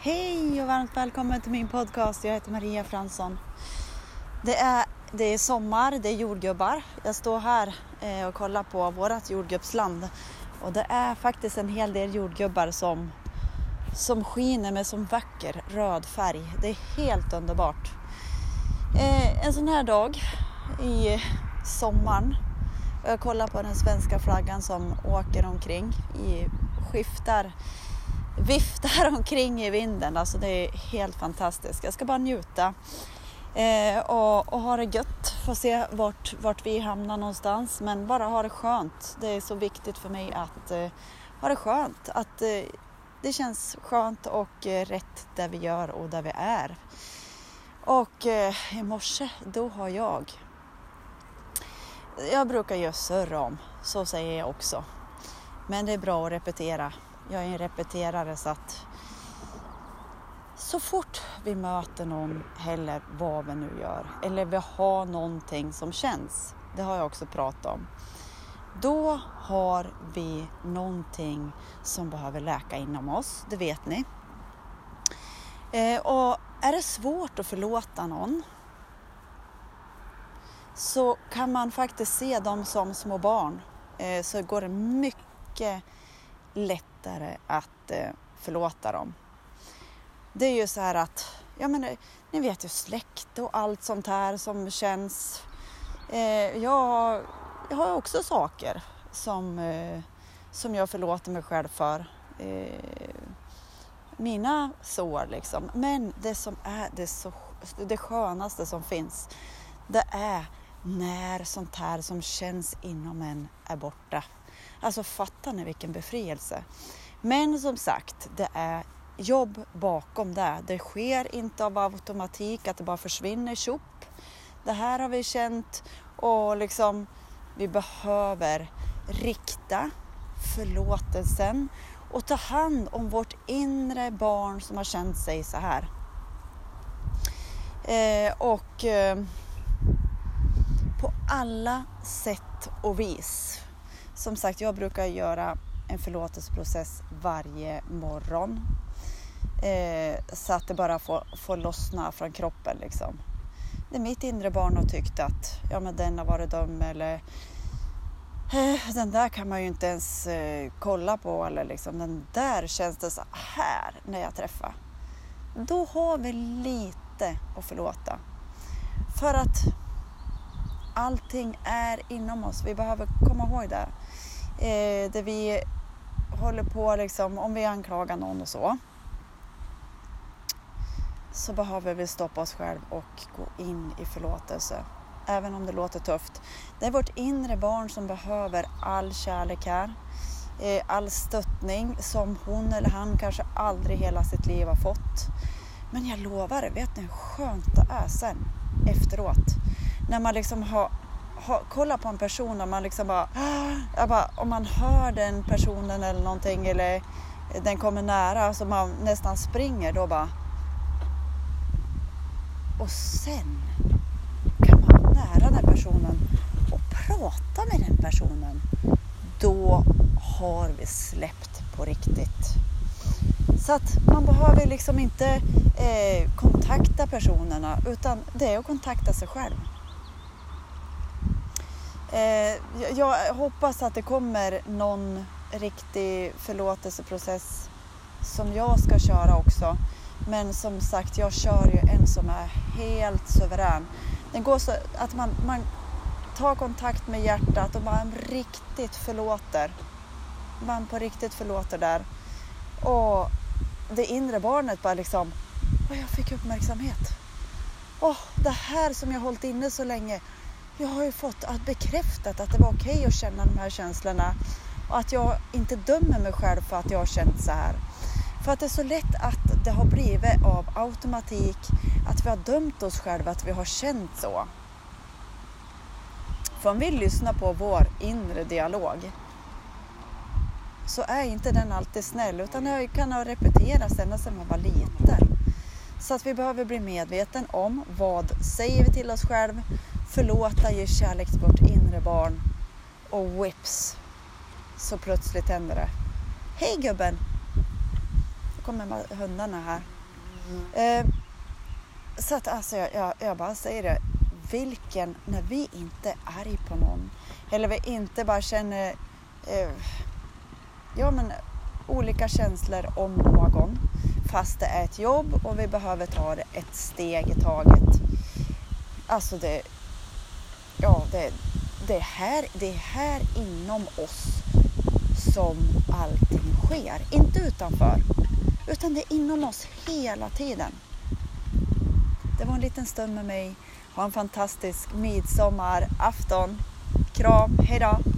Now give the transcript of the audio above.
Hej och varmt välkommen till min podcast. Jag heter Maria Fransson. Det är, det är sommar, det är jordgubbar. Jag står här eh, och kollar på vårt jordgubbsland och det är faktiskt en hel del jordgubbar som, som skiner med som vacker röd färg. Det är helt underbart. Eh, en sån här dag i sommaren och jag kollar på den svenska flaggan som åker omkring i skiftar viftar omkring i vinden. Alltså det är helt fantastiskt. Jag ska bara njuta eh, och, och, ha det gött. Få se vart, vart vi hamnar någonstans. Men bara ha det skönt. Det är så viktigt för mig att eh, ha det skönt. Att eh, det känns skönt och eh, rätt där vi gör och där vi är. Och eh, i morse, då har jag jag brukar ju surra om, så säger jag också. Men det är bra att repetera jag är en repeterare så att så fort vi möter någon eller vad vi nu gör eller vi har någonting som känns, det har jag också pratat om, då har vi någonting som behöver läka inom oss, det vet ni. Eh, och är det svårt att förlåta någon så kan man faktiskt se dem som små barn eh, så går det mycket lättare att eh, förlåta dem. Det är ju så här att, ja men eh, ni vet ju släkt och allt sånt här som känns. Eh, jag, jag har också saker som, eh, som jag förlåter mig själv för. Eh, mina sår liksom. Men det som är det, så, det skönaste som finns, det är när sånt här som känns inom en är borta. Alltså fattar ni vilken befrielse? Men som sagt, det är jobb bakom det. Det sker inte av automatik att det bara försvinner tjopp. Det här har vi känt och liksom vi behöver rikta förlåtelsen och ta hand om vårt inre barn som har känt sig så här. Eh, och eh, på alla sätt och vis som sagt, jag brukar göra en förlåtelseprocess varje morgon. Eh, så att det bara får, får lossna från kroppen liksom. Det mitt inre barn har tyckt att ja, men den har varit dum eller eh, den där kan man ju inte ens eh, kolla på eller liksom den där känns det så här när jag träffar. Då har vi lite att förlåta. För att allting är inom oss. Vi behöver komma ihåg det. Eh, det vi håller på liksom, om vi anklagar någon och så. Så behöver vi stoppa oss själv och gå in i förlåtelse. Även om det låter tufft. Det är vårt inre barn som behöver all kärlek här. Eh, all stöttning som hon eller han kanske aldrig hela sitt liv har fått. Men jag lovar vet ni hur skönt det är sen efteråt? När man liksom har, har kollar på en person och man liksom bara, ah! bara, om man hör den personen eller någonting eller den kommer nära så man nästan springer då bara. Och sen kan man vara nära den personen och prata med den personen. Då har vi släppt på riktigt. Så att man behöver liksom inte eh, kontakta personerna utan det är att kontakta sig själv. Eh, jag hoppas att det kommer någon riktig förlåtelseprocess som jag ska köra också. Men som sagt, jag kör ju en som är helt suverän. Den går så att man, man tar kontakt med hjärtat och man riktigt förlåter. Man på riktigt förlåter där. Och det inre barnet bara liksom, Och jag fick uppmärksamhet. Åh, det här som jag hållit inne så länge jag har ju fått att bekräftat att det var okej okay att känna de här känslorna och att jag inte dömer mig själv för att jag har känt så här. För att det är så lätt att det har blivit av automatik att vi har dömt oss själva att vi har känt så. För om vi lyssnar på vår inre dialog så är inte den alltid snäll utan den kan ha repeterats ända sedan man var liten. Så att vi behöver bli medveten om vad säger vi till oss själva förlåta, ge kärlek till vårt inre barn och whips så plötsligt händer det. Hej gubben! Nu kommer hundarna här. Eh, så att alltså jag, jag, jag, bara säger det, vilken, när vi inte är arg på någon eller vi inte bara känner eh, ja, men, olika känslor om någon fast det är ett jobb och vi behöver ta det ett steg i taget. Alltså det, ja, det, det, här, det är här inom oss som allting sker. Inte utanför, utan det är inom oss hela tiden. Det var en liten stund med mig. Ha en fantastisk midsommarafton. Kram, hejdå!